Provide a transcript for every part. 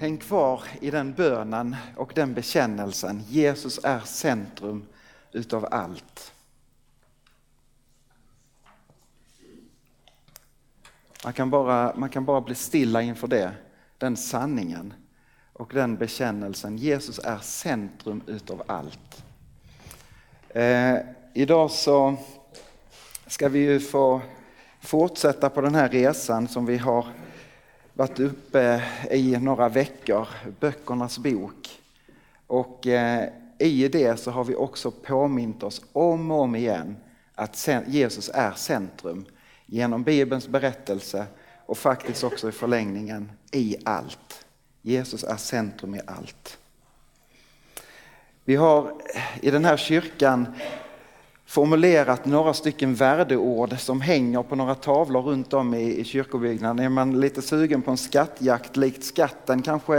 Häng kvar i den bönen och den bekännelsen. Jesus är centrum utav allt. Man kan, bara, man kan bara bli stilla inför det, den sanningen och den bekännelsen. Jesus är centrum utav allt. Eh, idag så ska vi ju få fortsätta på den här resan som vi har varit uppe i några veckor, Böckernas bok. Och eh, i det så har vi också påmint oss om och om igen att Jesus är centrum genom Bibelns berättelse och faktiskt också i förlängningen i allt. Jesus är centrum i allt. Vi har i den här kyrkan formulerat några stycken värdeord som hänger på några tavlor runt om i, i kyrkobyggnaden. Är man lite sugen på en skattjakt likt skatten kanske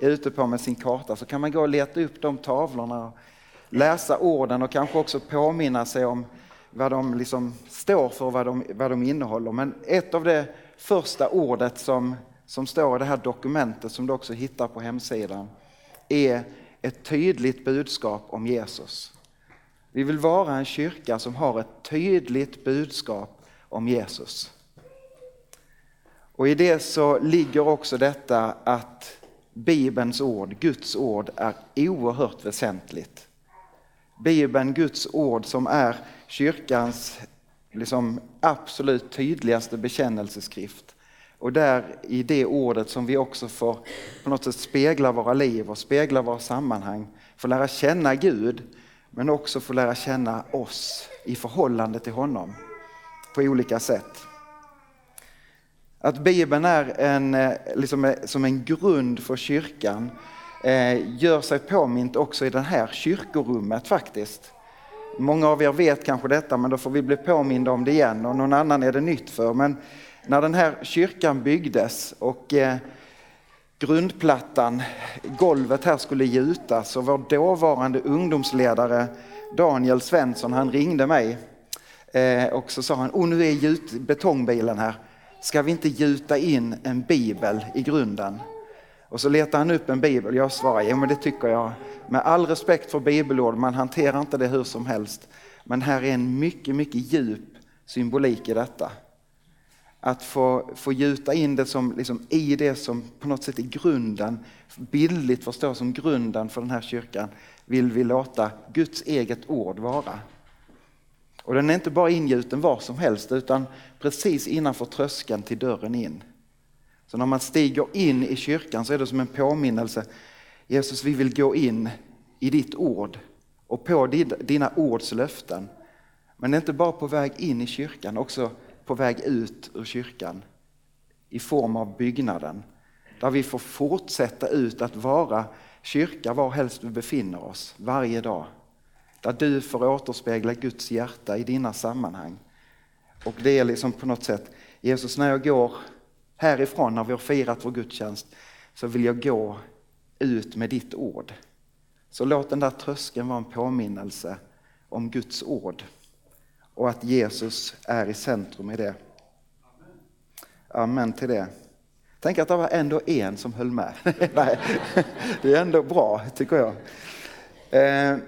är ute på med sin karta så kan man gå och leta upp de tavlorna och läsa orden och kanske också påminna sig om vad de liksom står för, vad de, vad de innehåller. Men ett av det första ordet som, som står i det här dokumentet som du också hittar på hemsidan är ett tydligt budskap om Jesus. Vi vill vara en kyrka som har ett tydligt budskap om Jesus. Och i det så ligger också detta att Bibelns ord, Guds ord, är oerhört väsentligt. Bibeln, Guds ord som är kyrkans liksom absolut tydligaste bekännelseskrift. Och där i det ordet som vi också får på något sätt spegla våra liv och spegla våra sammanhang, får lära känna Gud men också få lära känna oss i förhållande till honom på olika sätt. Att Bibeln är en, eh, liksom, eh, som en grund för kyrkan eh, gör sig påmint också i det här kyrkorummet faktiskt. Många av er vet kanske detta men då får vi bli påminda om det igen och någon annan är det nytt för. Men när den här kyrkan byggdes och eh, grundplattan, golvet här skulle gjutas och vår dåvarande ungdomsledare Daniel Svensson han ringde mig eh, och så sa han, oh, nu är gjut, betongbilen här, ska vi inte gjuta in en bibel i grunden? Och så letar han upp en bibel. Jag svarar, ja men det tycker jag. Med all respekt för bibelord, man hanterar inte det hur som helst. Men här är en mycket, mycket djup symbolik i detta. Att få, få gjuta in det som, liksom, i det som på något sätt är grunden, bildligt förstås som grunden för den här kyrkan, vill vi låta Guds eget ord vara. Och den är inte bara ingjuten var som helst utan precis innanför tröskeln till dörren in. Så när man stiger in i kyrkan så är det som en påminnelse. Jesus, vi vill gå in i ditt ord och på dina ords löften. Men det är inte bara på väg in i kyrkan, också på väg ut ur kyrkan i form av byggnaden. Där vi får fortsätta ut att vara kyrka var helst vi befinner oss varje dag. Där du får återspegla Guds hjärta i dina sammanhang. Och det är liksom på något sätt, Jesus när jag går härifrån när vi har firat vår gudstjänst så vill jag gå ut med ditt ord. Så låt den där tröskeln vara en påminnelse om Guds ord och att Jesus är i centrum i det. Amen till det. Tänk att det var ändå en som höll med. nej, det är ändå bra tycker jag. Eh,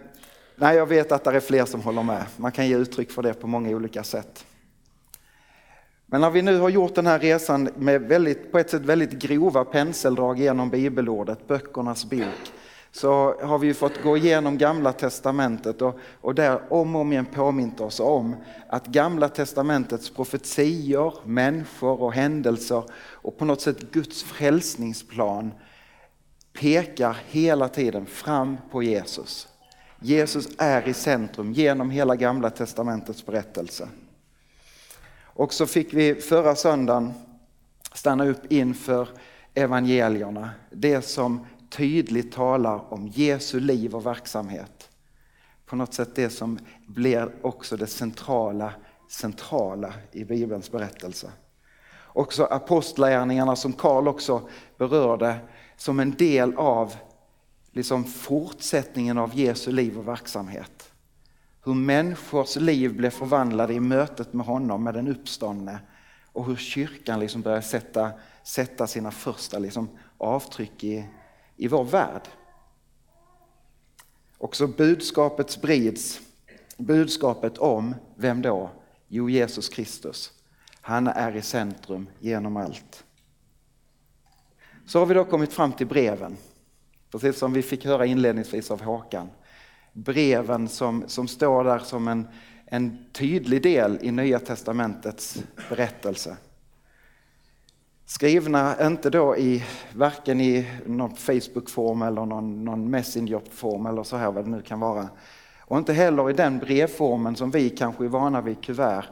nej, jag vet att det är fler som håller med. Man kan ge uttryck för det på många olika sätt. Men när vi nu har gjort den här resan med väldigt, på ett sätt väldigt grova penseldrag genom bibelordet, böckernas bok, så har vi fått gå igenom gamla testamentet och, och där om och om igen påmint oss om att gamla testamentets profetior, människor och händelser och på något sätt Guds frälsningsplan pekar hela tiden fram på Jesus. Jesus är i centrum genom hela gamla testamentets berättelse. Och så fick vi förra söndagen stanna upp inför evangelierna, det som tydligt talar om Jesu liv och verksamhet. På något sätt det som blir också det centrala, centrala i Bibelns berättelse. Också apostlagärningarna som Karl också berörde som en del av liksom fortsättningen av Jesu liv och verksamhet. Hur människors liv blev förvandlade i mötet med honom, med den uppståndne och hur kyrkan liksom började sätta, sätta sina första liksom, avtryck i, i vår värld. Och så budskapet sprids, budskapet om vem då? Jo, Jesus Kristus. Han är i centrum genom allt. Så har vi då kommit fram till breven. Precis som vi fick höra inledningsvis av Håkan. Breven som, som står där som en, en tydlig del i Nya Testamentets berättelse. Skrivna inte då i, varken i någon Facebook-form eller någon, någon Messenger-form eller så här vad det nu kan vara. Och inte heller i den brevformen som vi kanske är vana vid kuvert.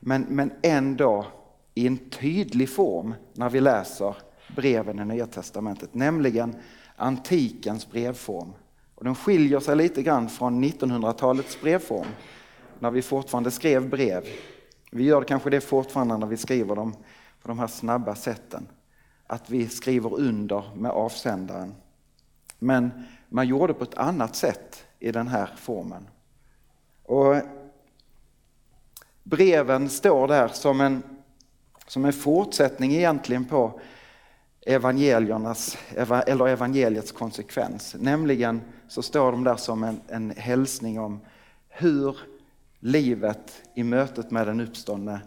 Men, men ändå i en tydlig form när vi läser breven i Nya Testamentet, nämligen antikens brevform. Och den skiljer sig lite grann från 1900-talets brevform, när vi fortfarande skrev brev. Vi gör kanske det fortfarande när vi skriver dem på de här snabba sätten. Att vi skriver under med avsändaren. Men man gjorde på ett annat sätt i den här formen. Och breven står där som en, som en fortsättning egentligen på evangeliernas, eller evangeliets konsekvens. Nämligen så står de där som en, en hälsning om hur livet i mötet med den uppståndne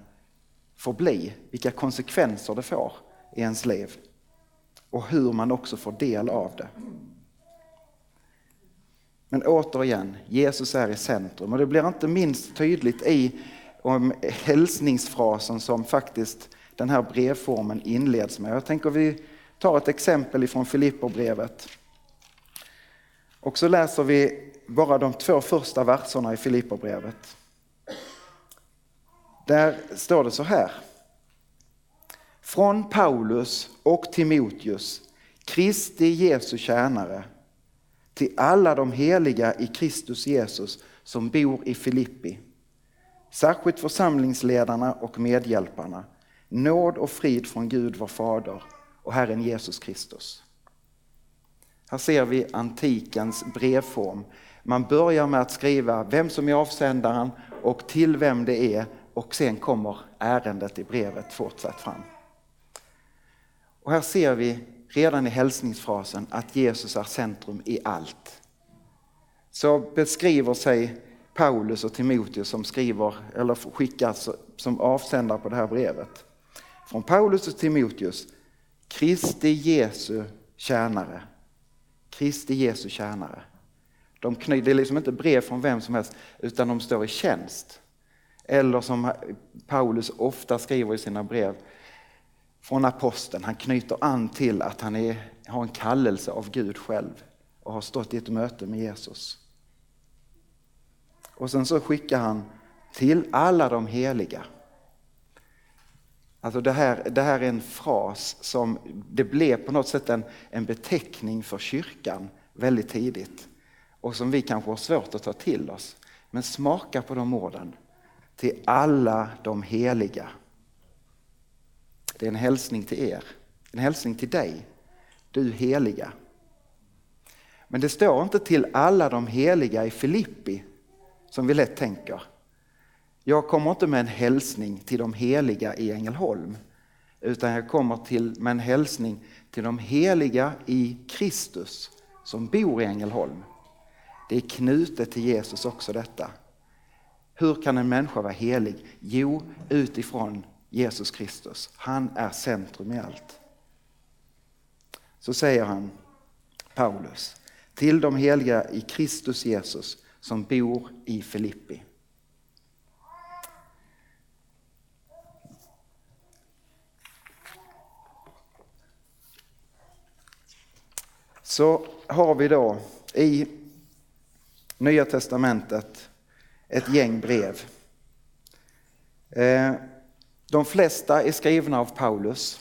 får bli, vilka konsekvenser det får i ens liv och hur man också får del av det. Men återigen, Jesus är i centrum och det blir inte minst tydligt i om hälsningsfrasen som faktiskt den här brevformen inleds med. Jag tänker vi tar ett exempel ifrån Filipperbrevet. Och så läser vi bara de två första verserna i Filipperbrevet. Där står det så här. Från Paulus och Timoteus, Kristi Jesu tjänare, till alla de heliga i Kristus Jesus som bor i Filippi. Särskilt församlingsledarna och medhjälparna. Nåd och frid från Gud vår Fader och Herren Jesus Kristus. Här ser vi antikens brevform. Man börjar med att skriva vem som är avsändaren och till vem det är och sen kommer ärendet i brevet fortsatt fram. Och här ser vi redan i hälsningsfrasen att Jesus är centrum i allt. Så beskriver sig Paulus och Timoteus som skriver eller skickas som avsändare på det här brevet. Från Paulus och Timoteus, Kristi Jesu tjänare. Kristi Jesu tjänare. De knyter, det är liksom inte brev från vem som helst utan de står i tjänst. Eller som Paulus ofta skriver i sina brev från aposteln, han knyter an till att han är, har en kallelse av Gud själv och har stått i ett möte med Jesus. Och sen så skickar han till alla de heliga. Alltså det här, det här är en fras som det blev på något sätt en, en beteckning för kyrkan väldigt tidigt och som vi kanske har svårt att ta till oss. Men smaka på de orden. Till alla de heliga. Det är en hälsning till er, en hälsning till dig, du heliga. Men det står inte till alla de heliga i Filippi som vi lätt tänker. Jag kommer inte med en hälsning till de heliga i Ängelholm utan jag kommer till, med en hälsning till de heliga i Kristus som bor i Ängelholm. Det är knutet till Jesus också detta. Hur kan en människa vara helig? Jo, utifrån Jesus Kristus. Han är centrum i allt. Så säger han, Paulus, till de heliga i Kristus Jesus som bor i Filippi. Så har vi då i Nya Testamentet ett gäng brev. Eh, de flesta är skrivna av Paulus,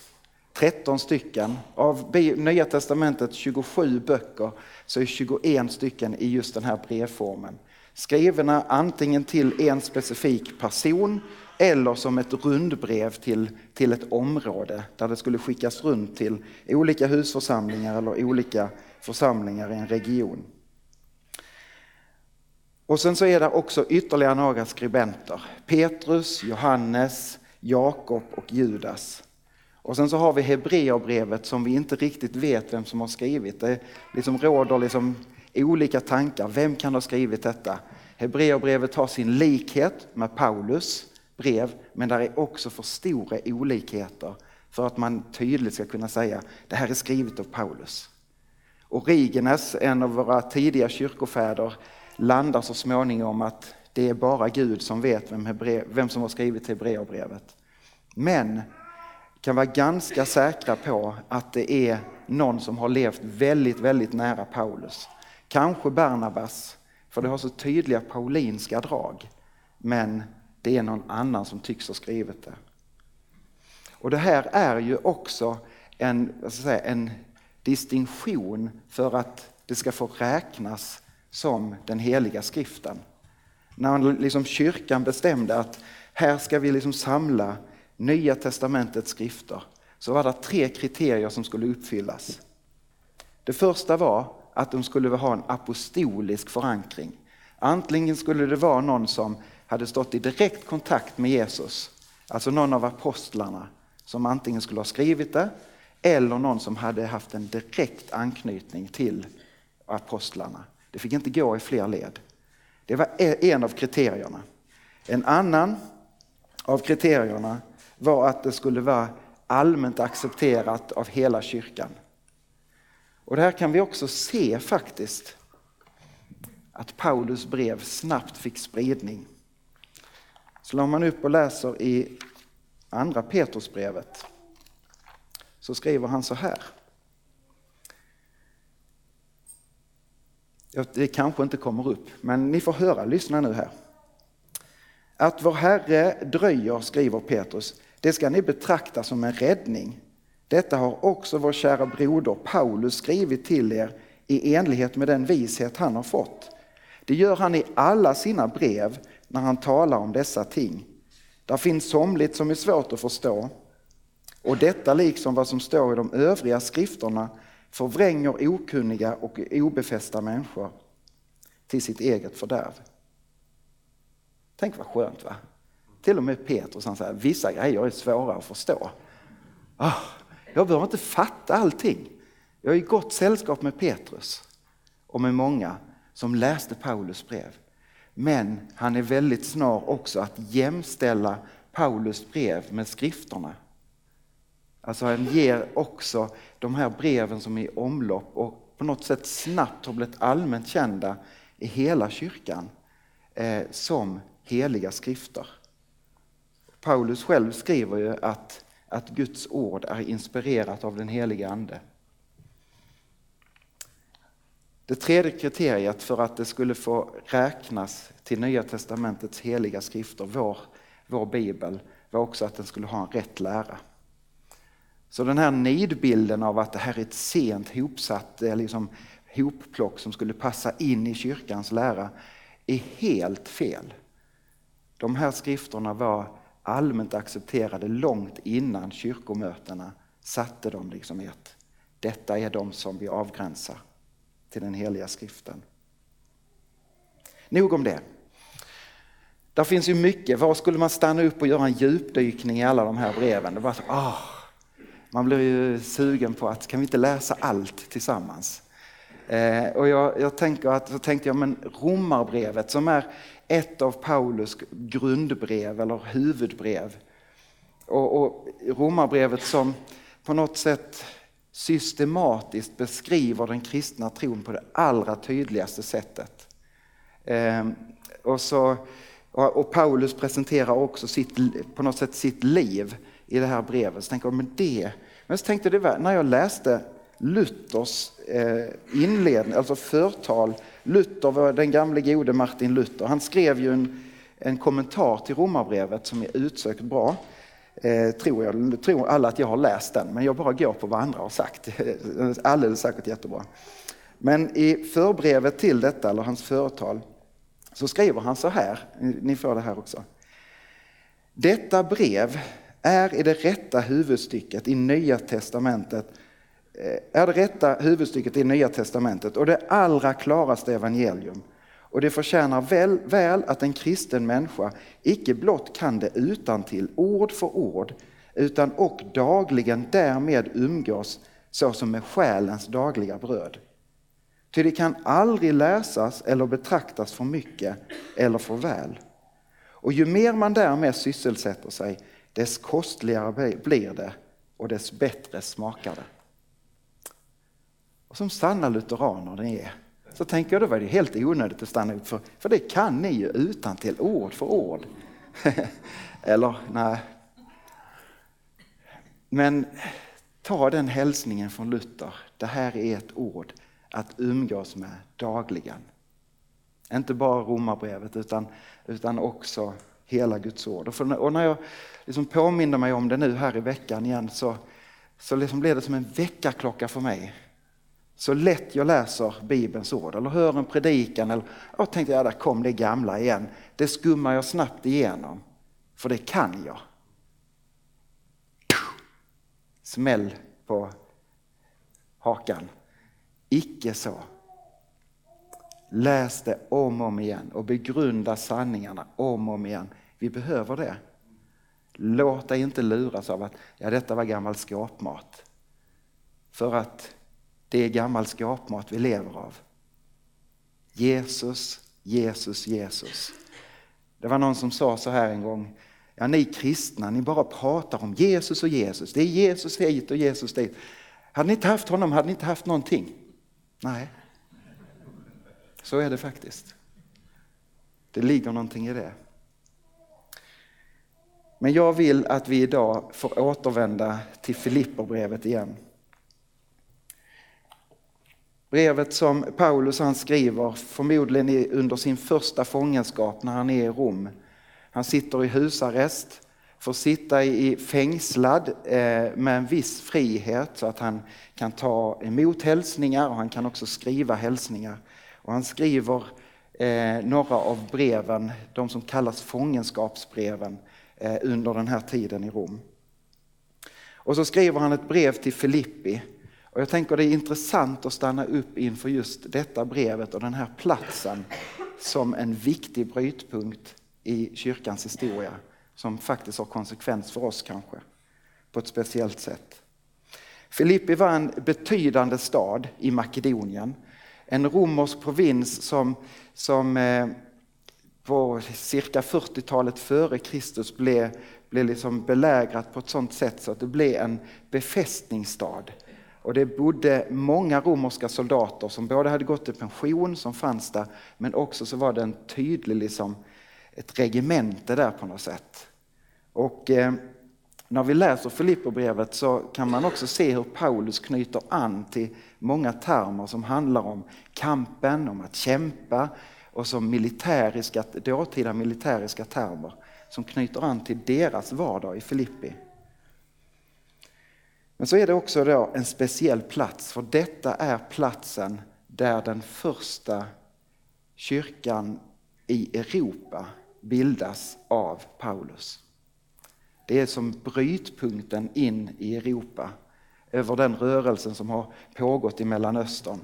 13 stycken. Av Nya Testamentet 27 böcker så är 21 stycken i just den här brevformen. Skrivna antingen till en specifik person eller som ett rundbrev till, till ett område där det skulle skickas runt till olika husförsamlingar eller olika församlingar i en region. Och sen så är det också ytterligare några skribenter. Petrus, Johannes, Jakob och Judas. Och sen så har vi Hebreerbrevet som vi inte riktigt vet vem som har skrivit. Det liksom råder liksom olika tankar. Vem kan ha skrivit detta? Hebreerbrevet har sin likhet med Paulus brev, men där är också för stora olikheter för att man tydligt ska kunna säga det här är skrivet av Paulus. Origenes, en av våra tidiga kyrkofäder, landar så småningom att det är bara Gud som vet vem, Hebre, vem som har skrivit Hebreerbrevet. Men kan vara ganska säkra på att det är någon som har levt väldigt, väldigt nära Paulus. Kanske Barnabas, för det har så tydliga paulinska drag. Men det är någon annan som tycks ha skrivit det. Och det här är ju också en, vad ska säga, en distinktion för att det ska få räknas som den heliga skriften. När liksom kyrkan bestämde att här ska vi liksom samla Nya testamentets skrifter så var det tre kriterier som skulle uppfyllas. Det första var att de skulle ha en apostolisk förankring. Antingen skulle det vara någon som hade stått i direkt kontakt med Jesus, alltså någon av apostlarna som antingen skulle ha skrivit det eller någon som hade haft en direkt anknytning till apostlarna. Det fick inte gå i fler led. Det var e- en av kriterierna. En annan av kriterierna var att det skulle vara allmänt accepterat av hela kyrkan. Och det här kan vi också se faktiskt att Paulus brev snabbt fick spridning. Slår man upp och läser i andra Petrusbrevet så skriver han så här. Det kanske inte kommer upp, men ni får höra, lyssna nu här. Att vår Herre dröjer, skriver Petrus, det ska ni betrakta som en räddning. Detta har också vår kära broder Paulus skrivit till er i enlighet med den vishet han har fått. Det gör han i alla sina brev när han talar om dessa ting. Där finns somligt som är svårt att förstå. Och detta liksom vad som står i de övriga skrifterna förvränger okunniga och obefästa människor till sitt eget fördärv. Tänk vad skönt va? Till och med Petrus han säger vissa grejer är svåra att förstå. Oh, jag behöver inte fatta allting. Jag är i gott sällskap med Petrus och med många som läste Paulus brev. Men han är väldigt snar också att jämställa Paulus brev med skrifterna. Alltså han ger också de här breven som är i omlopp och på något sätt snabbt har blivit allmänt kända i hela kyrkan eh, som heliga skrifter. Paulus själv skriver ju att, att Guds ord är inspirerat av den heliga Ande. Det tredje kriteriet för att det skulle få räknas till Nya Testamentets heliga skrifter, vår, vår bibel, var också att den skulle ha en rätt lära. Så den här nidbilden av att det här är ett sent hopsatt eh, liksom, hopplock som skulle passa in i kyrkans lära är helt fel. De här skrifterna var allmänt accepterade långt innan kyrkomötena satte dem liksom i att detta är de som vi avgränsar till den heliga skriften. Nog om det. Där finns ju mycket. Var skulle man stanna upp och göra en djupdykning i alla de här breven? Det var så, ah, man blir ju sugen på att kan vi inte läsa allt tillsammans? Eh, och jag, jag, tänker att, så tänkte jag, men Romarbrevet som är ett av Paulus grundbrev eller huvudbrev. Och, och Romarbrevet som på något sätt systematiskt beskriver den kristna tron på det allra tydligaste sättet. Eh, och, så, och Paulus presenterar också sitt, på något sätt sitt liv i det här brevet. Så tänkte jag, men det, men så tänkte jag, när jag läste Luthers eh, inledning, alltså förtal. Luther var den gamle gode Martin Luther. Han skrev ju en, en kommentar till Romarbrevet som är utsökt bra. Eh, tror, jag, tror alla att jag har läst den, men jag bara går på vad andra har sagt. Alldeles säkert jättebra. Men i förbrevet till detta, eller hans företal, så skriver han så här, ni får det här också. Detta brev är i det rätta huvudstycket i Nya Testamentet eh, är det rätta huvudstycket i Nya Testamentet och det allra klaraste evangelium. Och det förtjänar väl, väl att en kristen människa icke blott kan det utan till ord för ord, utan och dagligen därmed umgås såsom med själens dagliga bröd. Ty det kan aldrig läsas eller betraktas för mycket eller för väl. Och ju mer man därmed sysselsätter sig, dess kostligare blir det och dess bättre smakar det. Och som sanna lutheraner ni är, så tänker jag då var det helt onödigt att stanna upp för, för det kan ni ju utan till ord för ord. Eller nej. Men ta den hälsningen från Luther. Det här är ett ord att umgås med dagligen. Inte bara romarbrevet utan, utan också hela Guds ord. Och, för, och när jag liksom påminner mig om det nu här i veckan igen så, så liksom blev det som en väckarklocka för mig. Så lätt jag läser Bibelns ord eller hör en predikan eller jag tänkte ja, där kom det gamla igen. Det skummar jag snabbt igenom. För det kan jag. Smäll på hakan. Icke så. Läs det om och om igen och begrunda sanningarna om och om igen. Vi behöver det. Låt dig inte luras av att ja, detta var gammal skåpmat. För att det är gammal skåpmat vi lever av. Jesus, Jesus, Jesus. Det var någon som sa så här en gång. Ja, ni kristna, ni bara pratar om Jesus och Jesus. Det är Jesus hit och Jesus dit. Hade ni inte haft honom hade ni inte haft någonting. Nej, så är det faktiskt. Det ligger någonting i det. Men jag vill att vi idag får återvända till Filipperbrevet igen. Brevet som Paulus han skriver förmodligen under sin första fångenskap när han är i Rom. Han sitter i husarrest, får sitta i fängslad eh, med en viss frihet så att han kan ta emot hälsningar och han kan också skriva hälsningar. Och han skriver eh, några av breven, de som kallas fångenskapsbreven, Eh, under den här tiden i Rom. Och så skriver han ett brev till Filippi och jag tänker det är intressant att stanna upp inför just detta brevet och den här platsen som en viktig brytpunkt i kyrkans historia som faktiskt har konsekvens för oss kanske på ett speciellt sätt. Filippi var en betydande stad i Makedonien. En romersk provins som, som eh, på cirka 40-talet före Kristus blev, blev liksom belägrat på ett sådant sätt så att det blev en befästningsstad och det bodde många romerska soldater som både hade gått i pension, som fanns där, men också så var det en tydlig, liksom, ett regemente där på något sätt. Och eh, när vi läser Filipperbrevet så kan man också se hur Paulus knyter an till många termer som handlar om kampen, om att kämpa och som militäriska, dåtida militäriska termer som knyter an till deras vardag i Filippi. Men så är det också då en speciell plats, för detta är platsen där den första kyrkan i Europa bildas av Paulus. Det är som brytpunkten in i Europa över den rörelsen som har pågått i Mellanöstern.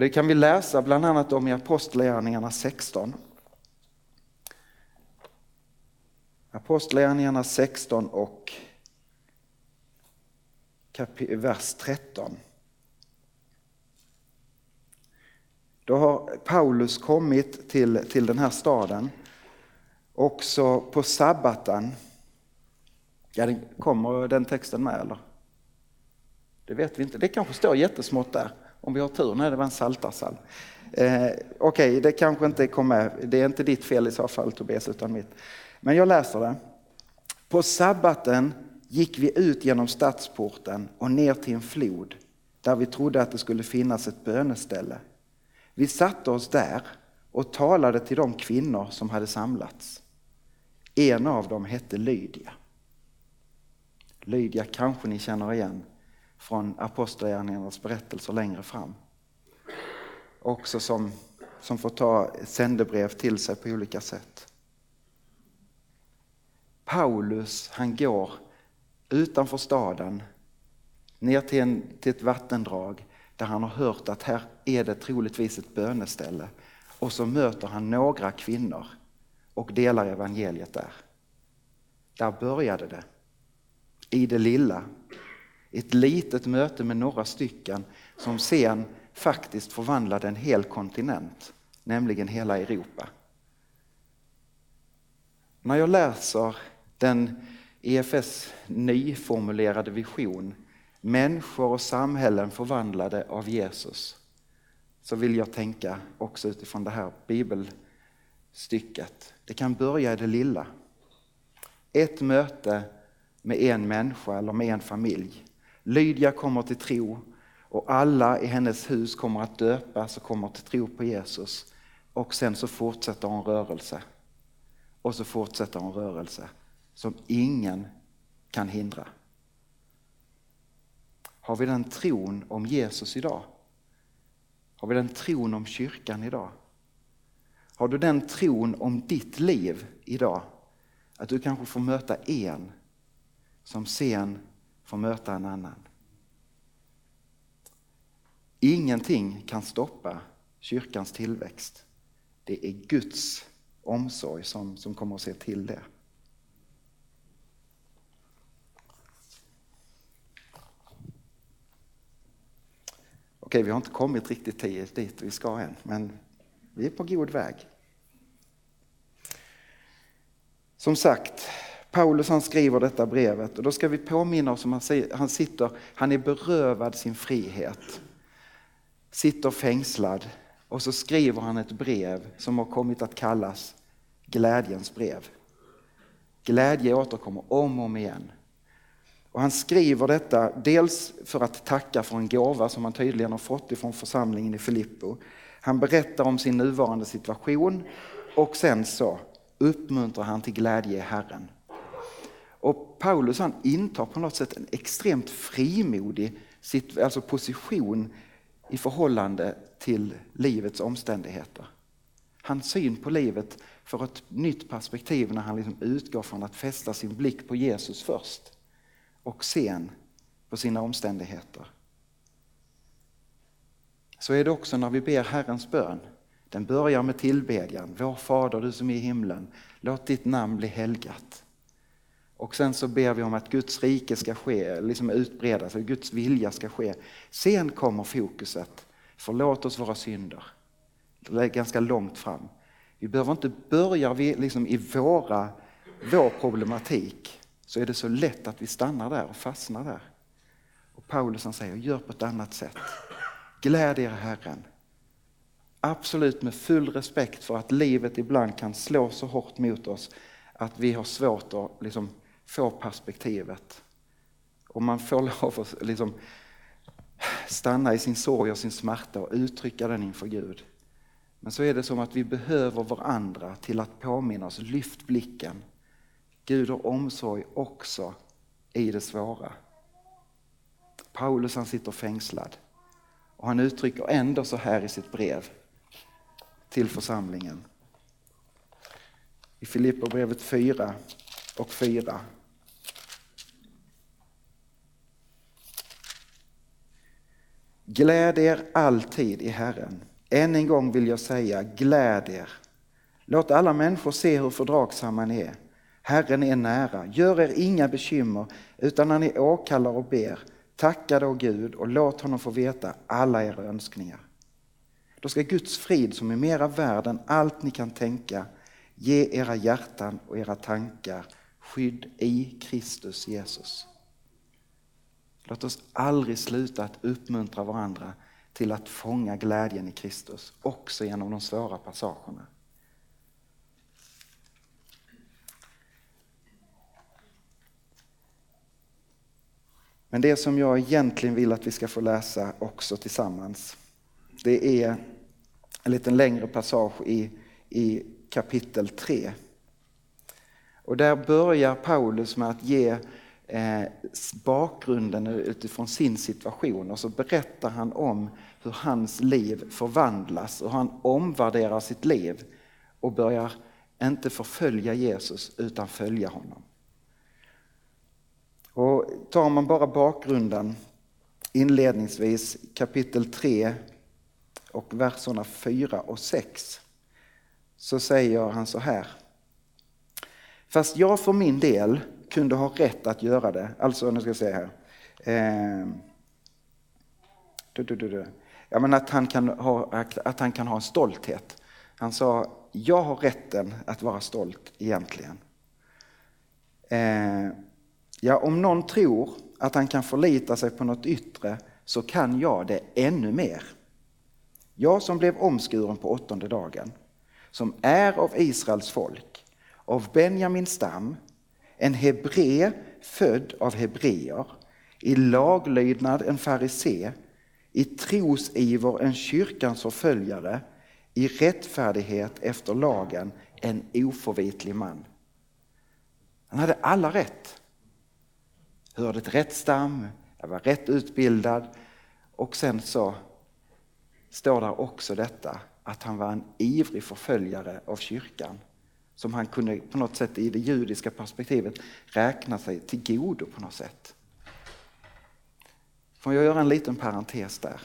Och det kan vi läsa bland annat om i Apostlagärningarna 16. Apostlagärningarna 16 och vers 13. Då har Paulus kommit till, till den här staden. Också på sabbaten. Ja, den, kommer den texten med eller? Det vet vi inte. Det kanske står jättesmått där. Om vi har tur. Nej, det var en saltarsalm. Eh, Okej, okay, det kanske inte kom med. Det är inte ditt fel i så fall Tobias, utan mitt. Men jag läser det. På sabbaten gick vi ut genom stadsporten och ner till en flod där vi trodde att det skulle finnas ett böneställe. Vi satte oss där och talade till de kvinnor som hade samlats. En av dem hette Lydia. Lydia kanske ni känner igen från Apostlagärningarnas berättelser längre fram. Också som, som får ta sändebrev till sig på olika sätt. Paulus han går utanför staden ner till, en, till ett vattendrag där han har hört att här är det troligtvis ett böneställe. Och så möter han några kvinnor och delar evangeliet där. Där började det. i det lilla. Ett litet möte med några stycken som sen faktiskt förvandlade en hel kontinent, nämligen hela Europa. När jag läser den EFS nyformulerade vision, människor och samhällen förvandlade av Jesus, så vill jag tänka också utifrån det här bibelstycket. Det kan börja i det lilla. Ett möte med en människa eller med en familj. Lydia kommer till tro och alla i hennes hus kommer att döpas och kommer till tro på Jesus. Och sen så fortsätter en rörelse. Och så fortsätter en rörelse som ingen kan hindra. Har vi den tron om Jesus idag? Har vi den tron om kyrkan idag? Har du den tron om ditt liv idag? Att du kanske får möta en som sen får möta en annan. Ingenting kan stoppa kyrkans tillväxt. Det är Guds omsorg som, som kommer att se till det. Okej, vi har inte kommit riktigt dit vi ska än, men vi är på god väg. Som sagt, Paulus han skriver detta brevet och då ska vi påminna oss om att han sitter, han är berövad sin frihet. Sitter fängslad och så skriver han ett brev som har kommit att kallas glädjens brev. Glädje återkommer om och om igen. Och han skriver detta dels för att tacka för en gåva som han tydligen har fått ifrån församlingen i Filippo. Han berättar om sin nuvarande situation och sen så uppmuntrar han till glädje i Herren. Och Paulus han intar på något sätt en extremt frimodig alltså position i förhållande till livets omständigheter. Hans syn på livet får ett nytt perspektiv när han liksom utgår från att fästa sin blick på Jesus först och sen på sina omständigheter. Så är det också när vi ber Herrens bön. Den börjar med tillbedjan. Vår Fader du som är i himlen, låt ditt namn bli helgat. Och sen så ber vi om att Guds rike ska ske, liksom utbredas, att Guds vilja ska ske. Sen kommer fokuset, förlåt oss våra synder. Det är ganska långt fram. Vi behöver inte börja liksom i våra, vår problematik, så är det så lätt att vi stannar där och fastnar där. Och Paulus han säger, gör på ett annat sätt. Gläd er Herren. Absolut med full respekt för att livet ibland kan slå så hårt mot oss att vi har svårt att liksom få perspektivet. Och man får lov att liksom stanna i sin sorg och sin smärta och uttrycka den inför Gud. Men så är det som att vi behöver varandra till att påminna oss, lyft blicken. Gud har omsorg också i det svåra. Paulus han sitter fängslad och han uttrycker ändå så här i sitt brev till församlingen. I Filipperbrevet 4 och 4. Gläd er alltid i Herren. Än en gång vill jag säga, gläd er. Låt alla människor se hur fördragsamma ni är. Herren är nära. Gör er inga bekymmer, utan när ni åkallar och ber, tacka då Gud och låt honom få veta alla era önskningar. Då ska Guds frid som är mera värd än allt ni kan tänka ge era hjärtan och era tankar skydd i Kristus Jesus. Låt oss aldrig sluta att uppmuntra varandra till att fånga glädjen i Kristus, också genom de svåra passagerna. Men det som jag egentligen vill att vi ska få läsa också tillsammans, det är en liten längre passage i, i kapitel 3. Och där börjar Paulus med att ge Eh, bakgrunden utifrån sin situation och så berättar han om hur hans liv förvandlas och han omvärderar sitt liv och börjar inte förfölja Jesus utan följa honom. Och tar man bara bakgrunden inledningsvis kapitel 3 och verserna 4 och 6 så säger han så här. Fast jag för min del kunde ha rätt att göra det. Alltså, nu ska jag se här. Eh, du, du, du, ja, men att, han kan ha, att han kan ha en stolthet. Han sa, jag har rätten att vara stolt egentligen. Eh, ja, om någon tror att han kan förlita sig på något yttre så kan jag det ännu mer. Jag som blev omskuren på åttonde dagen, som är av Israels folk, av Benjamins stam, en hebré född av hebreer, i laglydnad en farisé, i trosiver en kyrkans förföljare, i rättfärdighet efter lagen en oförvitlig man. Han hade alla rätt. Hörde till rätt stam, jag var rätt utbildad och sen så står där också detta att han var en ivrig förföljare av kyrkan som han kunde på något sätt i det judiska perspektivet räkna sig till godo på något sätt. Får jag göra en liten parentes där?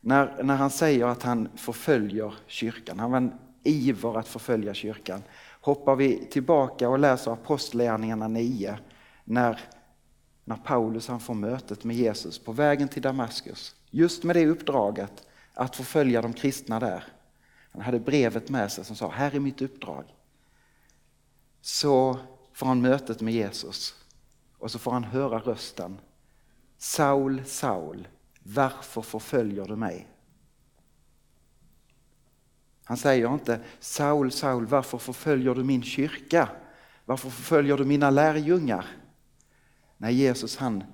När, när han säger att han förföljer kyrkan, han var en iver att förfölja kyrkan. Hoppar vi tillbaka och läser Apostlagärningarna 9 när, när Paulus han får mötet med Jesus på vägen till Damaskus. Just med det uppdraget att förfölja de kristna där. Han hade brevet med sig som sa, här är mitt uppdrag. Så får han mötet med Jesus och så får han höra rösten. Saul, Saul, varför förföljer du mig? Han säger inte Saul, Saul, varför förföljer du min kyrka? Varför förföljer du mina lärjungar? Nej, Jesus han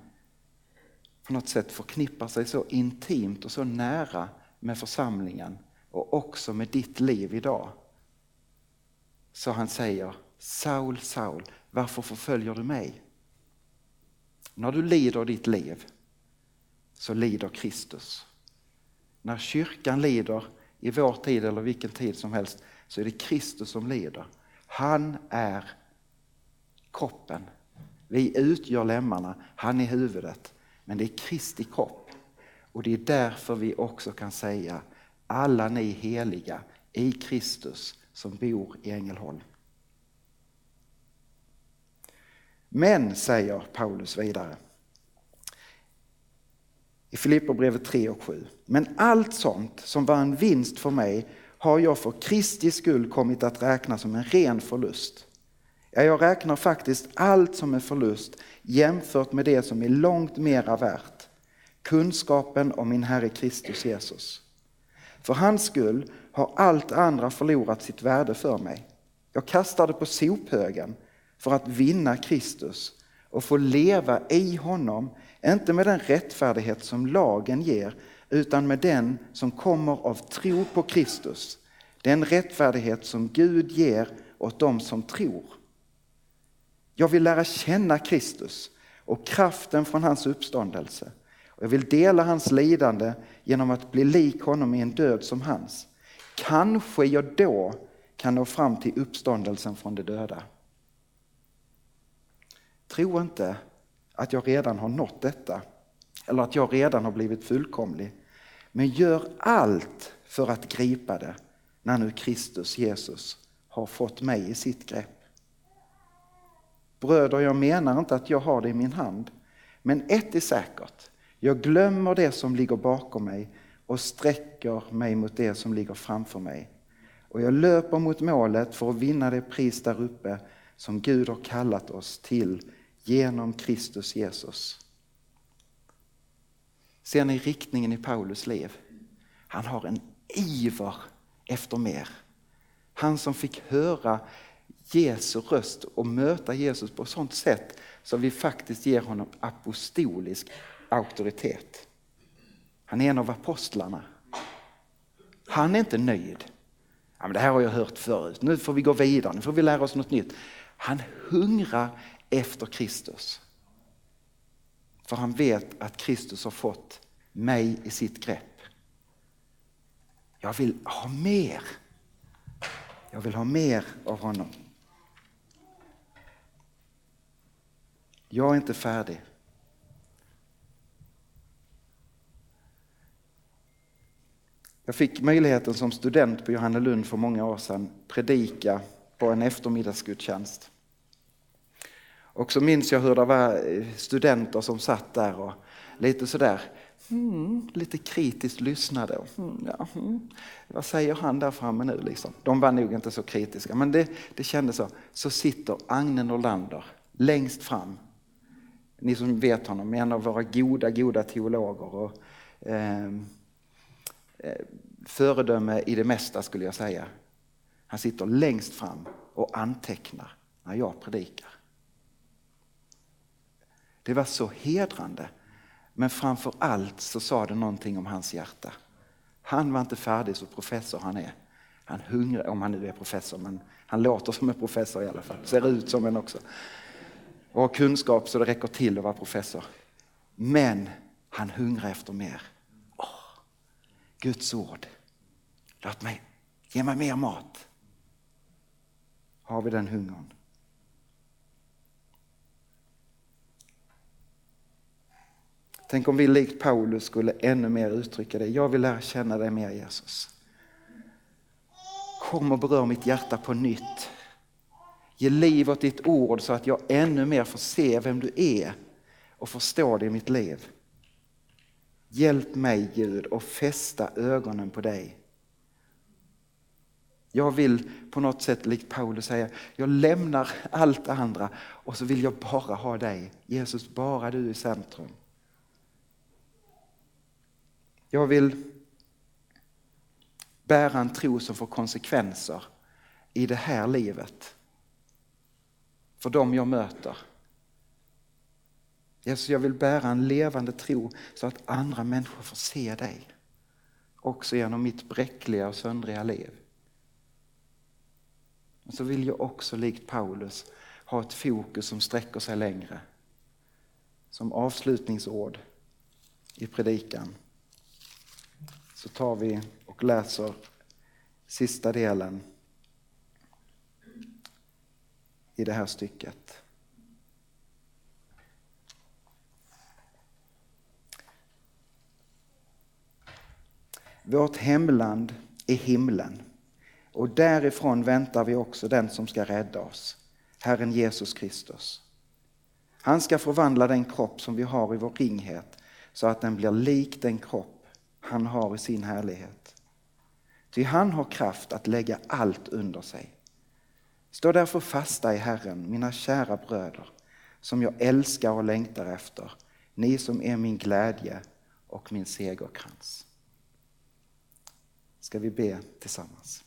på något sätt förknippar sig så intimt och så nära med församlingen och också med ditt liv idag. Så han säger Saul, Saul, varför förföljer du mig? När du lider ditt liv så lider Kristus. När kyrkan lider i vår tid eller vilken tid som helst så är det Kristus som lider. Han är kroppen. Vi utgör lemmarna, han är huvudet. Men det är Kristi kropp. Och det är därför vi också kan säga alla ni heliga i Kristus som bor i Ängelholm. Men, säger Paulus vidare, i Filipperbrevet 3 och 7. Men allt sånt som var en vinst för mig har jag för Kristi skull kommit att räkna som en ren förlust. Ja, jag räknar faktiskt allt som en förlust jämfört med det som är långt mera värt. Kunskapen om min Herre Kristus Jesus. För hans skull har allt andra förlorat sitt värde för mig. Jag kastar det på sophögen för att vinna Kristus och få leva i honom inte med den rättfärdighet som lagen ger, utan med den som kommer av tro på Kristus. Den rättfärdighet som Gud ger åt dem som tror. Jag vill lära känna Kristus och kraften från hans uppståndelse. Jag vill dela hans lidande genom att bli lik honom i en död som hans. Kanske jag då kan nå fram till uppståndelsen från de döda. Tro inte att jag redan har nått detta eller att jag redan har blivit fullkomlig. Men gör allt för att gripa det när nu Kristus Jesus har fått mig i sitt grepp. Bröder, jag menar inte att jag har det i min hand, men ett är säkert. Jag glömmer det som ligger bakom mig och sträcker mig mot det som ligger framför mig. Och jag löper mot målet för att vinna det pris där uppe som Gud har kallat oss till genom Kristus Jesus. Ser ni riktningen i Paulus liv? Han har en iver efter mer. Han som fick höra Jesu röst och möta Jesus på ett sådant sätt så vi faktiskt ger honom apostolisk auktoritet. Han är en av apostlarna. Han är inte nöjd. Ja, men det här har jag hört förut, nu får vi gå vidare, nu får vi lära oss något nytt. Han hungrar efter Kristus. För han vet att Kristus har fått mig i sitt grepp. Jag vill ha mer. Jag vill ha mer av honom. Jag är inte färdig. Jag fick möjligheten som student på Johannelund för många år sedan predika på en eftermiddagsgudstjänst. Och så minns jag hur det var eh, studenter som satt där och lite sådär, mm, lite kritiskt lyssnade. Mm, ja, mm. Vad säger han där framme nu liksom? De var nog inte så kritiska, men det, det kändes så. Så sitter Agne Norlander längst fram. Ni som vet honom, en av våra goda, goda teologer. Och, eh, föredöme i det mesta skulle jag säga. Han sitter längst fram och antecknar när jag predikar. Det var så hedrande. Men framför allt så sa det någonting om hans hjärta. Han var inte färdig så professor han är. Han hungrar, om han nu är professor, men han låter som en professor i alla fall. Ser ut som en också. Och har kunskap så det räcker till att vara professor. Men han hungrar efter mer. Guds ord. Låt mig, ge mig mer mat. Har vi den hungern? Tänk om vi likt Paulus skulle ännu mer uttrycka det. Jag vill lära känna dig mer Jesus. Kom och berör mitt hjärta på nytt. Ge liv åt ditt ord så att jag ännu mer får se vem du är och förstå det i mitt liv. Hjälp mig Gud att fästa ögonen på dig. Jag vill på något sätt likt Paulus säga, jag lämnar allt det andra och så vill jag bara ha dig. Jesus, bara du i centrum. Jag vill bära en tro som får konsekvenser i det här livet. För dem jag möter. Jesus, jag vill bära en levande tro så att andra människor får se dig. Också genom mitt bräckliga och söndriga liv. Och så vill jag också likt Paulus ha ett fokus som sträcker sig längre. Som avslutningsord i predikan så tar vi och läser sista delen i det här stycket. Vårt hemland är himlen och därifrån väntar vi också den som ska rädda oss, Herren Jesus Kristus. Han ska förvandla den kropp som vi har i vår ringhet så att den blir lik den kropp han har i sin härlighet. Ty han har kraft att lägga allt under sig. Stå därför fasta i Herren, mina kära bröder, som jag älskar och längtar efter, ni som är min glädje och min segerkrans. Ska vi be tillsammans?